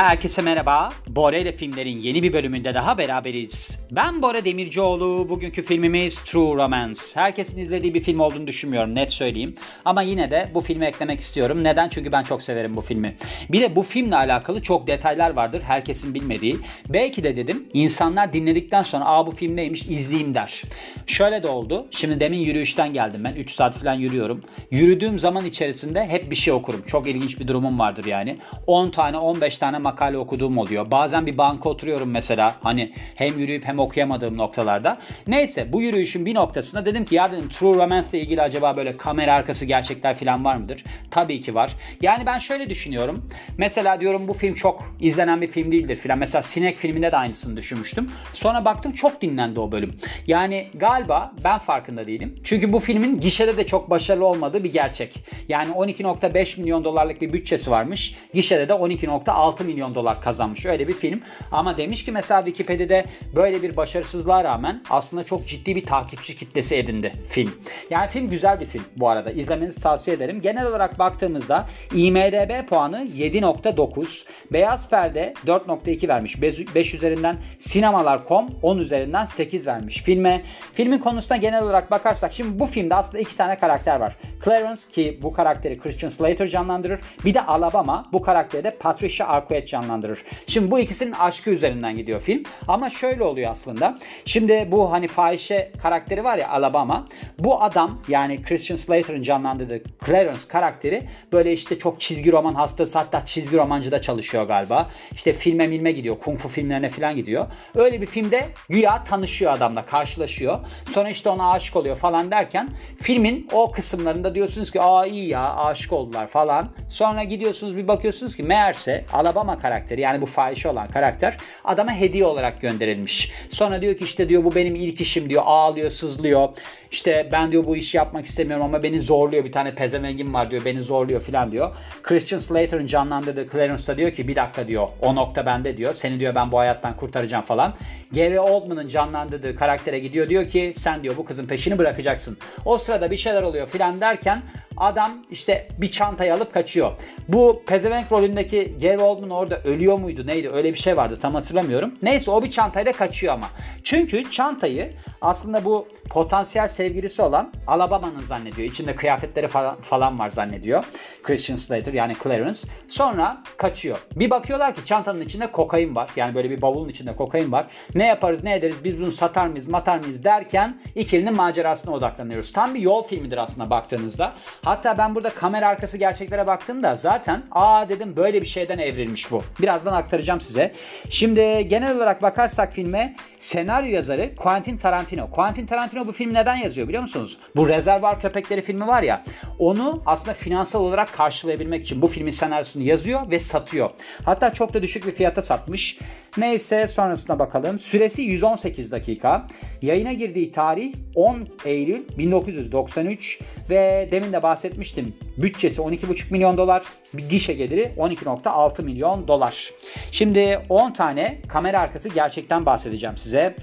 Herkese merhaba. Bore ile filmlerin yeni bir bölümünde daha beraberiz. Ben Bora Demircioğlu. Bugünkü filmimiz True Romance. Herkesin izlediği bir film olduğunu düşünmüyorum net söyleyeyim. Ama yine de bu filmi eklemek istiyorum. Neden? Çünkü ben çok severim bu filmi. Bir de bu filmle alakalı çok detaylar vardır herkesin bilmediği. Belki de dedim insanlar dinledikten sonra aa bu film neymiş izleyeyim der. Şöyle de oldu. Şimdi demin yürüyüşten geldim ben. 3 saat falan yürüyorum. Yürüdüğüm zaman içerisinde hep bir şey okurum. Çok ilginç bir durumum vardır yani. 10 tane 15 tane makale okuduğum oluyor. Bazen bir banka oturuyorum mesela. Hani hem yürüyüp hem okuyamadığım noktalarda. Neyse bu yürüyüşün bir noktasında dedim ki ya dedim True Romance ile ilgili acaba böyle kamera arkası gerçekler falan var mıdır? Tabii ki var. Yani ben şöyle düşünüyorum. Mesela diyorum bu film çok izlenen bir film değildir filan. Mesela Sinek filminde de aynısını düşünmüştüm. Sonra baktım çok dinlendi o bölüm. Yani galiba ben farkında değilim. Çünkü bu filmin gişede de çok başarılı olmadığı bir gerçek. Yani 12.5 milyon dolarlık bir bütçesi varmış. Gişede de 12.6 milyon dolar kazanmış. Öyle bir film. Ama demiş ki mesela Wikipedia'da böyle bir başarısızlığa rağmen aslında çok ciddi bir takipçi kitlesi edindi film. Yani film güzel bir film bu arada. İzlemenizi tavsiye ederim. Genel olarak baktığımızda IMDB puanı 7.9. Beyaz Perde 4.2 vermiş. 5 üzerinden Sinemalar.com 10 üzerinden 8 vermiş filme. Filmin konusuna genel olarak bakarsak şimdi bu filmde aslında iki tane karakter var. Clarence ki bu karakteri Christian Slater canlandırır. Bir de Alabama bu karakteri de Patricia Arquette canlandırır. Şimdi bu ikisinin aşkı üzerinden gidiyor film. Ama şöyle oluyor aslında. Şimdi bu hani fahişe karakteri var ya Alabama. Bu adam yani Christian Slater'ın canlandırdığı Clarence karakteri böyle işte çok çizgi roman hastası hatta çizgi romancıda çalışıyor galiba. İşte filme milme gidiyor. Kung fu filmlerine falan gidiyor. Öyle bir filmde güya tanışıyor adamla karşılaşıyor. Sonra işte ona aşık oluyor falan derken filmin o kısımlarında diyorsunuz ki aa iyi ya aşık oldular falan. Sonra gidiyorsunuz bir bakıyorsunuz ki meğerse Alabama karakteri yani bu fahişe olan karakter adama hediye olarak gönderilmiş. Sonra diyor ki işte diyor bu benim ilk işim diyor ağlıyor sızlıyor. İşte ben diyor bu işi yapmak istemiyorum ama beni zorluyor bir tane pezevengim var diyor beni zorluyor filan diyor. Christian Slater'ın canlandırdığı Clarence da diyor ki bir dakika diyor o nokta bende diyor. Seni diyor ben bu hayattan kurtaracağım falan. Gary Oldman'ın canlandırdığı karaktere gidiyor diyor ki sen diyor bu kızın peşini bırakacaksın. O sırada bir şeyler oluyor filan derken adam işte bir çantayı alıp kaçıyor. Bu pezevenk rolündeki Gary Oldman orada ölüyor muydu neydi öyle bir şey vardı tam hatırlamıyorum. Neyse o bir çantayla kaçıyor ama. Çünkü çantayı aslında bu potansiyel sevgilisi olan Alabama'nın zannediyor. İçinde kıyafetleri falan, falan var zannediyor. Christian Slater yani Clarence. Sonra kaçıyor. Bir bakıyorlar ki çantanın içinde kokain var. Yani böyle bir bavulun içinde kokain var. Ne yaparız ne ederiz biz bunu satar mıyız matar mıyız derken ikilinin macerasına odaklanıyoruz. Tam bir yol filmidir aslında baktığınızda. Hatta ben burada kamera arkası gerçeklere baktığımda zaten aa dedim böyle bir şeyden evrilmiş bu. Birazdan aktaracağım size. Şimdi genel olarak bakarsak filme senaryo yazarı Quentin Tarantino. Quentin Tarantino bu filmi neden yazıyor biliyor musunuz? Bu Rezervar Köpekleri filmi var ya onu aslında finansal olarak karşılayabilmek için bu filmin senaryosunu yazıyor ve satıyor. Hatta çok da düşük bir fiyata satmış. Neyse sonrasına bakalım. Süresi 118 dakika. Yayına girdiği tarih 10 Eylül 1993 ve demin de bahsetmiştim. Bütçesi 12,5 milyon dolar. Bir gişe geliri 12,6 milyon dolar. Şimdi 10 tane kamera arkası gerçekten bahsedeceğim size.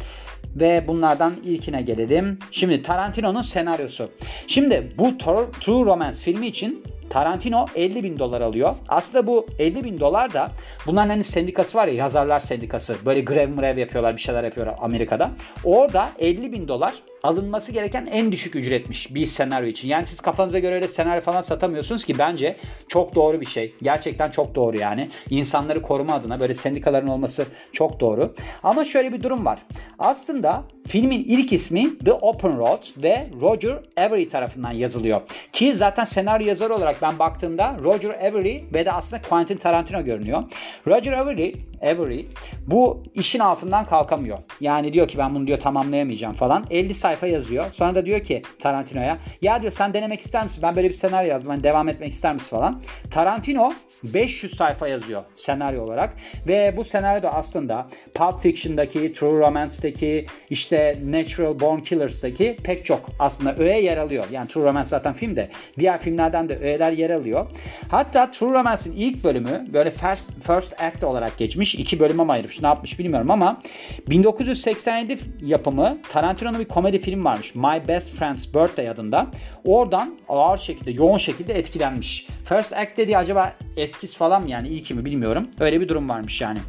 Ve bunlardan ilkine gelelim. Şimdi Tarantino'nun senaryosu. Şimdi bu True Romance filmi için Tarantino 50 bin dolar alıyor. Aslında bu 50 bin dolar da bunların hani sendikası var ya yazarlar sendikası. Böyle grev mrev yapıyorlar bir şeyler yapıyorlar Amerika'da. Orada 50 bin dolar alınması gereken en düşük ücretmiş bir senaryo için. Yani siz kafanıza göre öyle senaryo falan satamıyorsunuz ki bence çok doğru bir şey. Gerçekten çok doğru yani. İnsanları koruma adına böyle sendikaların olması çok doğru. Ama şöyle bir durum var. Aslında filmin ilk ismi The Open Road ve Roger Avery tarafından yazılıyor. Ki zaten senaryo yazarı olarak ben baktığımda Roger Avery ve de aslında Quentin Tarantino görünüyor. Roger Avery, Avery bu işin altından kalkamıyor. Yani diyor ki ben bunu diyor tamamlayamayacağım falan. 50 sayfa yazıyor. Sonra da diyor ki Tarantino'ya ya diyor sen denemek ister misin? Ben böyle bir senaryo yazdım. Hani devam etmek ister misin falan. Tarantino 500 sayfa yazıyor senaryo olarak ve bu senaryo da aslında Pulp Fiction'daki, True Romance'daki, işte Natural Born Killers'daki pek çok aslında öğe yer alıyor. Yani True Romance zaten film de diğer filmlerden de öğeler yer alıyor. Hatta True Romance'in ilk bölümü böyle First, first Act olarak geçmiş. iki bölüme ayırmış ne yapmış bilmiyorum ama 1987 yapımı Tarantino'nun bir komedi film varmış. My Best Friend's Birthday adında. Oradan ağır şekilde, yoğun şekilde etkilenmiş. First Act dediği acaba eskiz falan mı yani ilk mi bilmiyorum. Öyle bir durum varmış yani.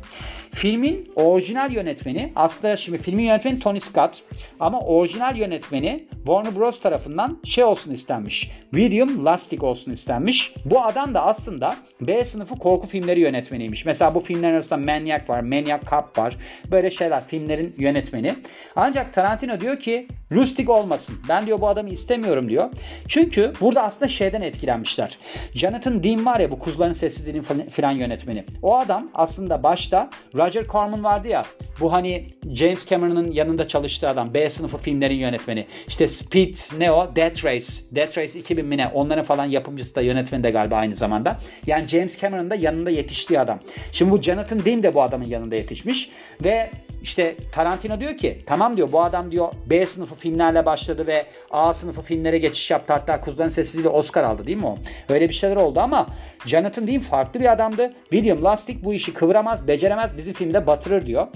Filmin orijinal yönetmeni aslında şimdi filmin yönetmeni Tony Scott ama orijinal yönetmeni Warner Bros tarafından şey olsun istenmiş. William Lustig olsun istenmiş. Bu adam da aslında B sınıfı korku filmleri yönetmeniymiş. Mesela bu filmlerin arasında Maniac var, Maniac Cop var. Böyle şeyler filmlerin yönetmeni. Ancak Tarantino diyor ki Lustig olmasın. Ben diyor bu adamı istemiyorum diyor. Çünkü burada aslında şeyden etkilenmişler. Jonathan Dean var ya bu Kuzuların Sessizliği'nin filan yönetmeni. O adam aslında başta Roger Corman vardı ya bu hani James Cameron'ın yanında çalıştığı adam. B sınıfı filmlerin yönetmeni. İşte Speed ne o? Death Race. Death Race 2000 mi ne? Onların falan yapımcısı da yönetmeni de galiba aynı zamanda. Yani James Cameron'ın da yanında yetiştiği adam. Şimdi bu Jonathan Demme de bu adamın yanında yetişmiş. Ve işte Tarantino diyor ki tamam diyor bu adam diyor B sınıfı filmlerle başladı ve A sınıfı filmlere geçiş yaptı. Hatta Kuzuların Sessizliğiyle Oscar aldı değil mi o? Öyle bir şeyler oldu ama Jonathan Demme farklı bir adamdı. William Lustig bu işi kıvıramaz, beceremez, bizim filmde batırır diyor.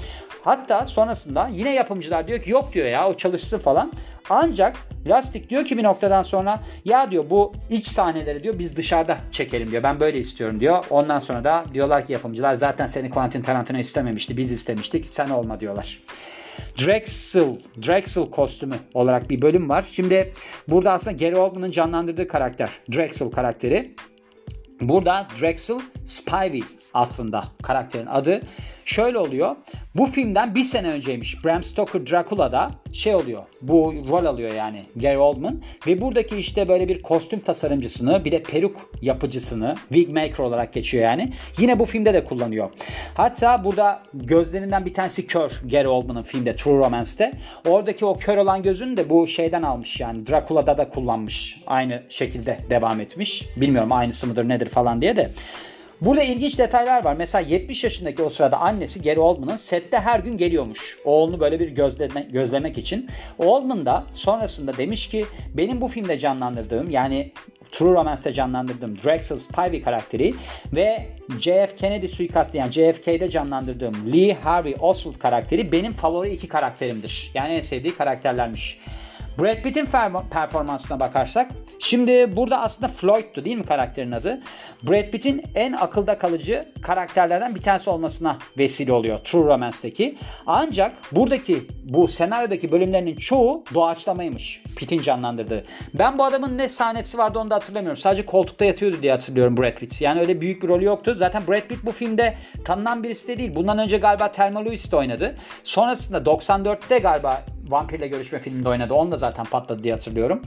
Hatta sonrasında yine yapımcılar diyor ki yok diyor ya o çalışsın falan. Ancak Lastik diyor ki bir noktadan sonra ya diyor bu iç sahneleri diyor biz dışarıda çekelim diyor. Ben böyle istiyorum diyor. Ondan sonra da diyorlar ki yapımcılar zaten seni Quentin Tarantino istememişti. Biz istemiştik. Sen olma diyorlar. Drexel, Drexel kostümü olarak bir bölüm var. Şimdi burada aslında Gary Oldman'ın canlandırdığı karakter. Drexel karakteri. Burada Drexel Spivey aslında karakterin adı. Şöyle oluyor. Bu filmden bir sene önceymiş Bram Stoker Dracula'da şey oluyor. Bu rol alıyor yani Gary Oldman. Ve buradaki işte böyle bir kostüm tasarımcısını bir de peruk yapıcısını wig maker olarak geçiyor yani. Yine bu filmde de kullanıyor. Hatta burada gözlerinden bir tanesi kör Gary Oldman'ın filmde True Romance'te. Oradaki o kör olan gözünü de bu şeyden almış yani Dracula'da da kullanmış. Aynı şekilde devam etmiş. Bilmiyorum aynısı mıdır nedir falan diye de. Burada ilginç detaylar var. Mesela 70 yaşındaki o sırada annesi Gary Oldman'ın sette her gün geliyormuş. Oğlunu böyle bir gözleme, gözlemek için. Oldman da sonrasında demiş ki benim bu filmde canlandırdığım yani True Romance'te canlandırdığım Drexel Spivey karakteri ve JF Kennedy suikastı yani JFK'de canlandırdığım Lee Harvey Oswald karakteri benim favori iki karakterimdir. Yani en sevdiği karakterlermiş. Brad Pitt'in performansına bakarsak şimdi burada aslında Floyd'tu değil mi karakterin adı? Brad Pitt'in en akılda kalıcı karakterlerden bir tanesi olmasına vesile oluyor True Romance'deki. Ancak buradaki bu senaryodaki bölümlerinin çoğu doğaçlamaymış Pitt'in canlandırdığı. Ben bu adamın ne sahnesi vardı onu da hatırlamıyorum. Sadece koltukta yatıyordu diye hatırlıyorum Brad Pitt. Yani öyle büyük bir rolü yoktu. Zaten Brad Pitt bu filmde tanınan birisi de değil. Bundan önce galiba Thelma Lewis'te oynadı. Sonrasında 94'te galiba Vampirle Görüşme filminde oynadı. Onu da zaten patladı diye hatırlıyorum.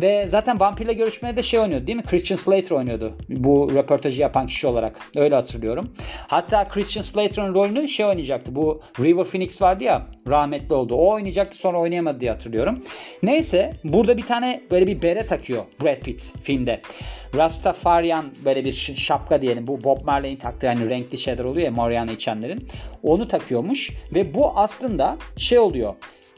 Ve zaten Vampirle Görüşme'de de şey oynuyordu değil mi? Christian Slater oynuyordu. Bu röportajı yapan kişi olarak. Öyle hatırlıyorum. Hatta Christian Slater'ın rolünü şey oynayacaktı. Bu River Phoenix vardı ya rahmetli oldu. O oynayacaktı sonra oynayamadı diye hatırlıyorum. Neyse burada bir tane böyle bir bere takıyor Brad Pitt filmde. Rastafarian böyle bir şapka diyelim. Bu Bob Marley'in taktığı hani renkli şeyler oluyor ya Mariana içenlerin. Onu takıyormuş ve bu aslında şey oluyor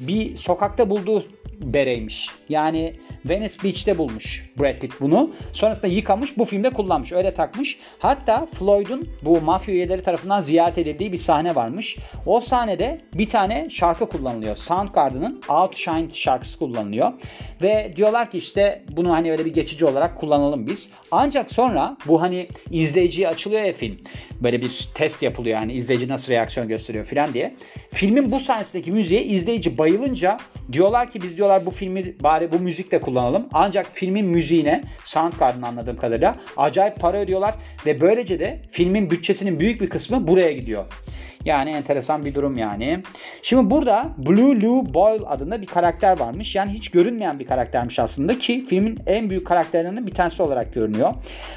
bir sokakta bulduğu bereymiş. Yani Venice Beach'te bulmuş Brad Pitt bunu. Sonrasında yıkamış bu filmde kullanmış. Öyle takmış. Hatta Floyd'un bu mafya üyeleri tarafından ziyaret edildiği bir sahne varmış. O sahnede bir tane şarkı kullanılıyor. Soundgarden'ın Outshine şarkısı kullanılıyor. Ve diyorlar ki işte bunu hani öyle bir geçici olarak kullanalım biz. Ancak sonra bu hani izleyiciye açılıyor ya film. Böyle bir test yapılıyor yani izleyici nasıl reaksiyon gösteriyor filan diye. Filmin bu sahnesindeki müziğe izleyici bayılınca diyorlar ki biz diyorlar bu filmi bari bu müzikle kullanalım. Ancak filmin müziğine Soundgarden anladığım kadarıyla acayip para ödüyorlar ve böylece de filmin bütçesinin büyük bir kısmı buraya gidiyor. Yani enteresan bir durum yani. Şimdi burada Blue Lou Boyle adında bir karakter varmış. Yani hiç görünmeyen bir karaktermiş aslında ki filmin en büyük karakterlerinden bir tanesi olarak görünüyor.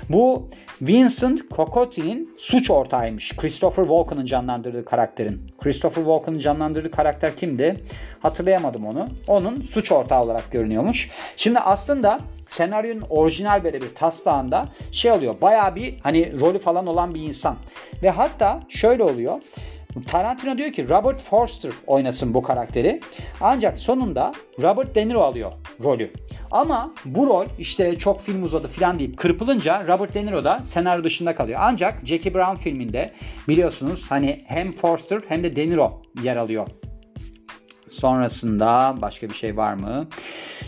Bu Vincent Cocotti'nin suç ortağıymış. Christopher Walken'ın canlandırdığı karakterin. Christopher Walken'ın canlandırdığı karakter kimdi? Hatırlayamadım onu. Onun suç ortağı olarak görünüyormuş. Şimdi aslında senaryonun orijinal böyle bir taslağında şey oluyor. Baya bir hani rolü falan olan bir insan. Ve hatta şöyle oluyor. Tarantino diyor ki Robert Forster oynasın bu karakteri. Ancak sonunda Robert De Niro alıyor rolü. Ama bu rol işte çok film uzadı filan deyip kırpılınca Robert De Niro da senaryo dışında kalıyor. Ancak Jackie Brown filminde biliyorsunuz hani hem Forster hem de De Niro yer alıyor. Sonrasında başka bir şey var mı?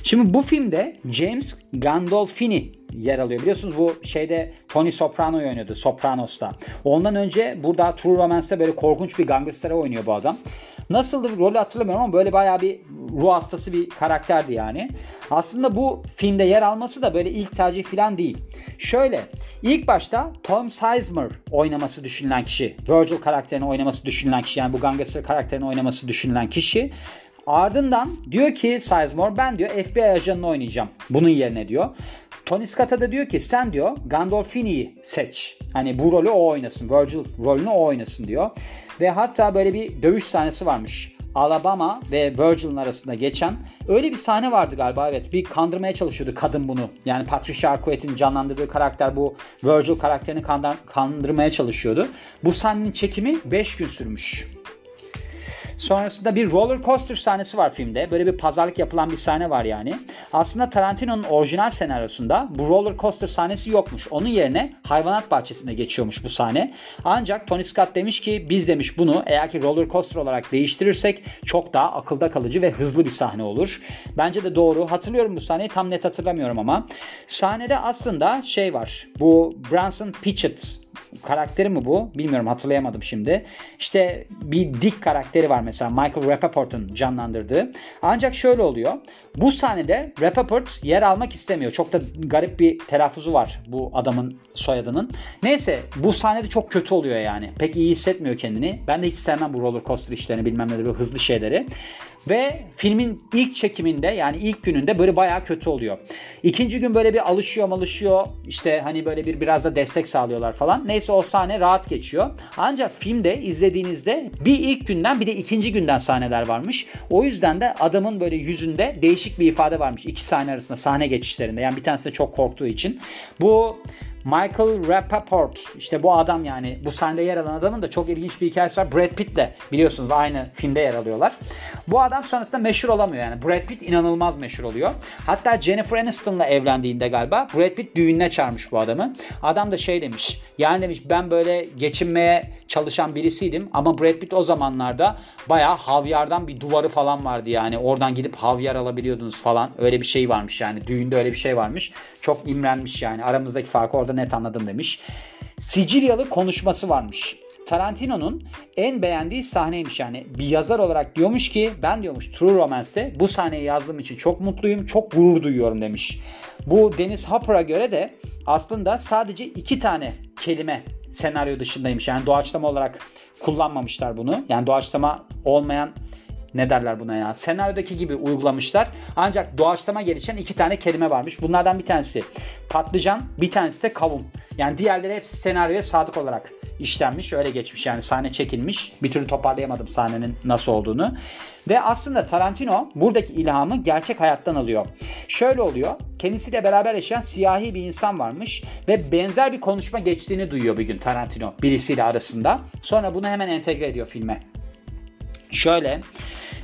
Şimdi bu filmde James Gandolfini yer alıyor. Biliyorsunuz bu şeyde Tony Soprano oynuyordu Sopranos'ta. Ondan önce burada True Romance'da böyle korkunç bir gangster'e oynuyor bu adam. Nasıldı rolü hatırlamıyorum ama böyle bayağı bir ruh hastası bir karakterdi yani. Aslında bu filmde yer alması da böyle ilk tercih falan değil. Şöyle ilk başta Tom Sizemore oynaması düşünülen kişi, Virgil karakterini oynaması düşünülen kişi yani bu gangster karakterini oynaması düşünülen kişi Ardından diyor ki Sizemore ben diyor FBI ajanını oynayacağım bunun yerine diyor. Tony Scott'a da diyor ki sen diyor Gandolfini'yi seç. Hani bu rolü o oynasın. Virgil rolünü o oynasın diyor. Ve hatta böyle bir dövüş sahnesi varmış. Alabama ve Virgil'in arasında geçen öyle bir sahne vardı galiba evet bir kandırmaya çalışıyordu kadın bunu yani Patricia Arquette'in canlandırdığı karakter bu Virgil karakterini kandırmaya çalışıyordu. Bu sahnenin çekimi 5 gün sürmüş. Sonrasında bir roller coaster sahnesi var filmde. Böyle bir pazarlık yapılan bir sahne var yani. Aslında Tarantino'nun orijinal senaryosunda bu roller coaster sahnesi yokmuş. Onun yerine hayvanat bahçesinde geçiyormuş bu sahne. Ancak Tony Scott demiş ki biz demiş bunu eğer ki roller coaster olarak değiştirirsek çok daha akılda kalıcı ve hızlı bir sahne olur. Bence de doğru. Hatırlıyorum bu sahneyi tam net hatırlamıyorum ama. Sahnede aslında şey var. Bu Branson Pitchett karakteri mi bu? Bilmiyorum hatırlayamadım şimdi. İşte bir Dick karakteri var mesela Michael Rappaport'un canlandırdığı. Ancak şöyle oluyor. Bu sahnede Rappaport yer almak istemiyor. Çok da garip bir telaffuzu var bu adamın soyadının. Neyse bu sahnede çok kötü oluyor yani. Pek iyi hissetmiyor kendini. Ben de hiç sevmem bu roller coaster işlerini bilmem ne böyle hızlı şeyleri. Ve filmin ilk çekiminde yani ilk gününde böyle bayağı kötü oluyor. İkinci gün böyle bir alışıyor malışıyor. İşte hani böyle bir biraz da destek sağlıyorlar falan. Neyse o sahne rahat geçiyor. Ancak filmde izlediğinizde bir ilk günden bir de ikinci günden sahneler varmış. O yüzden de adamın böyle yüzünde değişik bir ifade varmış. iki sahne arasında sahne geçişlerinde. Yani bir tanesi de çok korktuğu için. Bu Michael Rappaport işte bu adam yani bu sahnede yer alan adamın da çok ilginç bir hikayesi var. Brad Pitt de biliyorsunuz aynı filmde yer alıyorlar. Bu adam sonrasında meşhur olamıyor yani. Brad Pitt inanılmaz meşhur oluyor. Hatta Jennifer Aniston'la evlendiğinde galiba Brad Pitt düğününe çağırmış bu adamı. Adam da şey demiş. Yani demiş ben böyle geçinmeye çalışan birisiydim ama Brad Pitt o zamanlarda bayağı havyardan bir duvarı falan vardı yani. Oradan gidip havyar alabiliyordunuz falan. Öyle bir şey varmış yani. Düğünde öyle bir şey varmış. Çok imrenmiş yani. Aramızdaki farkı orada net anladım demiş. Sicilyalı konuşması varmış. Tarantino'nun en beğendiği sahneymiş yani. Bir yazar olarak diyormuş ki ben diyormuş True Romance'te bu sahneyi yazdığım için çok mutluyum, çok gurur duyuyorum demiş. Bu Dennis Hopper'a göre de aslında sadece iki tane kelime senaryo dışındaymış. Yani doğaçlama olarak kullanmamışlar bunu. Yani doğaçlama olmayan ne derler buna ya senaryodaki gibi uygulamışlar. Ancak doğaçlama gelişen iki tane kelime varmış. Bunlardan bir tanesi patlıcan bir tanesi de kavun. Yani diğerleri hepsi senaryoya sadık olarak işlenmiş. Öyle geçmiş yani sahne çekilmiş. Bir türlü toparlayamadım sahnenin nasıl olduğunu. Ve aslında Tarantino buradaki ilhamı gerçek hayattan alıyor. Şöyle oluyor. Kendisiyle beraber yaşayan siyahi bir insan varmış ve benzer bir konuşma geçtiğini duyuyor bir gün Tarantino birisiyle arasında. Sonra bunu hemen entegre ediyor filme. Şöyle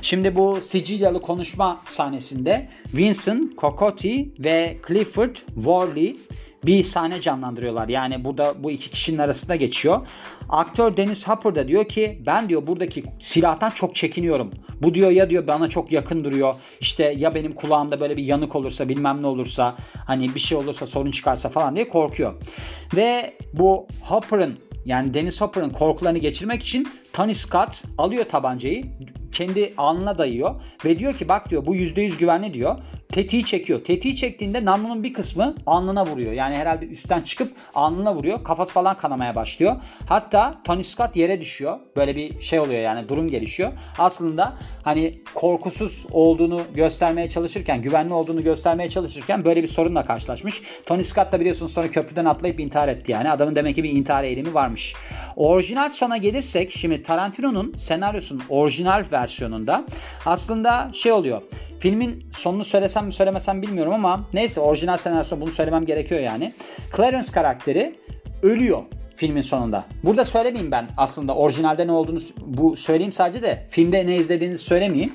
Şimdi bu Sicilyalı konuşma sahnesinde Vincent Cocotti ve Clifford Worley bir sahne canlandırıyorlar. Yani burada bu iki kişinin arasında geçiyor. Aktör Dennis Hopper da diyor ki ben diyor buradaki silahtan çok çekiniyorum. Bu diyor ya diyor bana çok yakın duruyor. İşte ya benim kulağımda böyle bir yanık olursa bilmem ne olursa hani bir şey olursa sorun çıkarsa falan diye korkuyor. Ve bu Hopper'ın yani Dennis Hopper'ın korkularını geçirmek için Tony Scott alıyor tabancayı kendi alnına dayıyor ve diyor ki bak diyor bu %100 güvenli diyor. Tetiği çekiyor. Tetiği çektiğinde namlunun bir kısmı alnına vuruyor. Yani herhalde üstten çıkıp alnına vuruyor. Kafası falan kanamaya başlıyor. Hatta Tony Scott yere düşüyor. Böyle bir şey oluyor yani durum gelişiyor. Aslında hani korkusuz olduğunu göstermeye çalışırken, güvenli olduğunu göstermeye çalışırken böyle bir sorunla karşılaşmış. Tony Scott da biliyorsunuz sonra köprüden atlayıp intihar etti yani. Adamın demek ki bir intihar eğilimi varmış. Orijinal sona gelirsek şimdi Tarantino'nun senaryosunun orijinal versiyonunda aslında şey oluyor. Filmin sonunu söylesem mi söylemesem bilmiyorum ama neyse orijinal senaryosunda bunu söylemem gerekiyor yani. Clarence karakteri ölüyor filmin sonunda. Burada söylemeyeyim ben aslında orijinalde ne olduğunu bu söyleyeyim sadece de filmde ne izlediğinizi söylemeyeyim.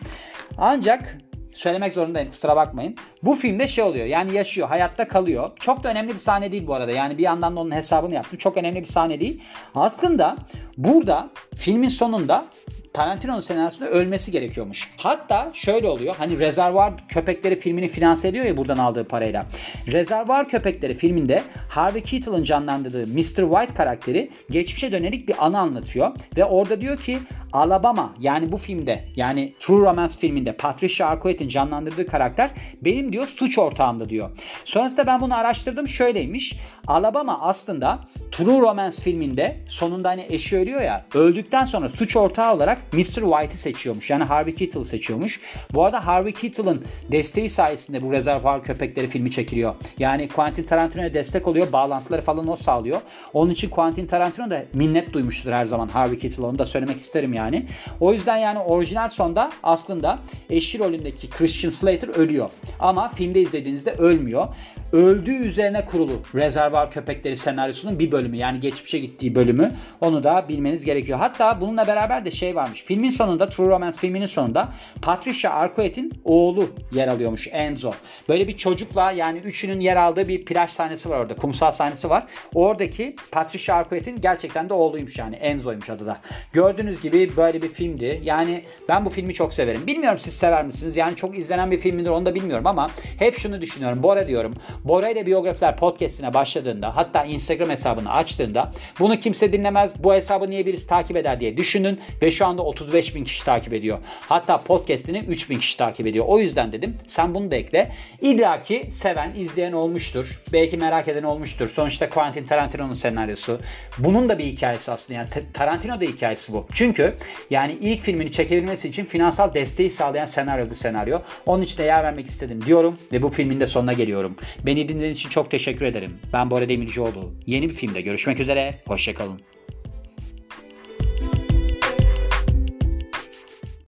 Ancak söylemek zorundayım kusura bakmayın. Bu filmde şey oluyor yani yaşıyor hayatta kalıyor. Çok da önemli bir sahne değil bu arada yani bir yandan da onun hesabını yaptım. Çok önemli bir sahne değil. Aslında burada filmin sonunda Tarantino'nun senaryosunda ölmesi gerekiyormuş. Hatta şöyle oluyor. Hani Rezervuar Köpekleri filmini finanse ediyor ya buradan aldığı parayla. Rezervuar Köpekleri filminde Harvey Keitel'ın canlandırdığı Mr. White karakteri geçmişe dönelik bir anı anlatıyor. Ve orada diyor ki Alabama yani bu filmde yani True Romance filminde Patricia Arquette'in canlandırdığı karakter benim diyor suç ortağımdı diyor. Sonrasında ben bunu araştırdım şöyleymiş. Alabama aslında True Romance filminde sonunda hani eşi ölüyor ya öldükten sonra suç ortağı olarak Mr. White'i seçiyormuş. Yani Harvey Keitel'ı seçiyormuş. Bu arada Harvey Keitel'ın desteği sayesinde bu Rezervuar Köpekleri filmi çekiliyor. Yani Quentin Tarantino'ya destek oluyor. Bağlantıları falan o sağlıyor. Onun için Quentin Tarantino da minnet duymuştur her zaman Harvey Keitel'a. Onu da söylemek isterim yani. O yüzden yani orijinal sonda aslında eşi rolündeki Christian Slater ölüyor. Ama filmde izlediğinizde ölmüyor. Öldüğü üzerine kurulu Rezervuar Köpekleri senaryosunun bir bölümü. Yani geçmişe gittiği bölümü. Onu da bilmeniz gerekiyor. Hatta bununla beraber de şey varmış. Filmin sonunda True Romance filminin sonunda Patricia Arquette'in oğlu yer alıyormuş Enzo. Böyle bir çocukla yani üçünün yer aldığı bir plaj sahnesi var orada. Kumsal sahnesi var. Oradaki Patricia Arquette'in gerçekten de oğluymuş yani. Enzo'ymuş adı da. Gördüğünüz gibi böyle bir filmdi. Yani ben bu filmi çok severim. Bilmiyorum siz sever misiniz? Yani çok izlenen bir film midir onu da bilmiyorum ama hep şunu düşünüyorum. Bora diyorum. Bora ile Biyografiler podcastine başladığında hatta Instagram hesabını açtığında bunu kimse dinlemez. Bu hesabı niye birisi takip eder diye düşünün ve şu anda 35 bin kişi takip ediyor. Hatta podcastini 3 bin kişi takip ediyor. O yüzden dedim sen bunu da ekle. İlla ki seven, izleyen olmuştur. Belki merak eden olmuştur. Sonuçta Quentin Tarantino'nun senaryosu. Bunun da bir hikayesi aslında. Yani Tarantino da hikayesi bu. Çünkü yani ilk filmini çekebilmesi için finansal desteği sağlayan senaryo bu senaryo. Onun için de yer vermek istedim diyorum ve bu filmin de sonuna geliyorum. Beni dinlediğiniz için çok teşekkür ederim. Ben Bora Demircioğlu. Yeni bir filmde görüşmek üzere. Hoşçakalın.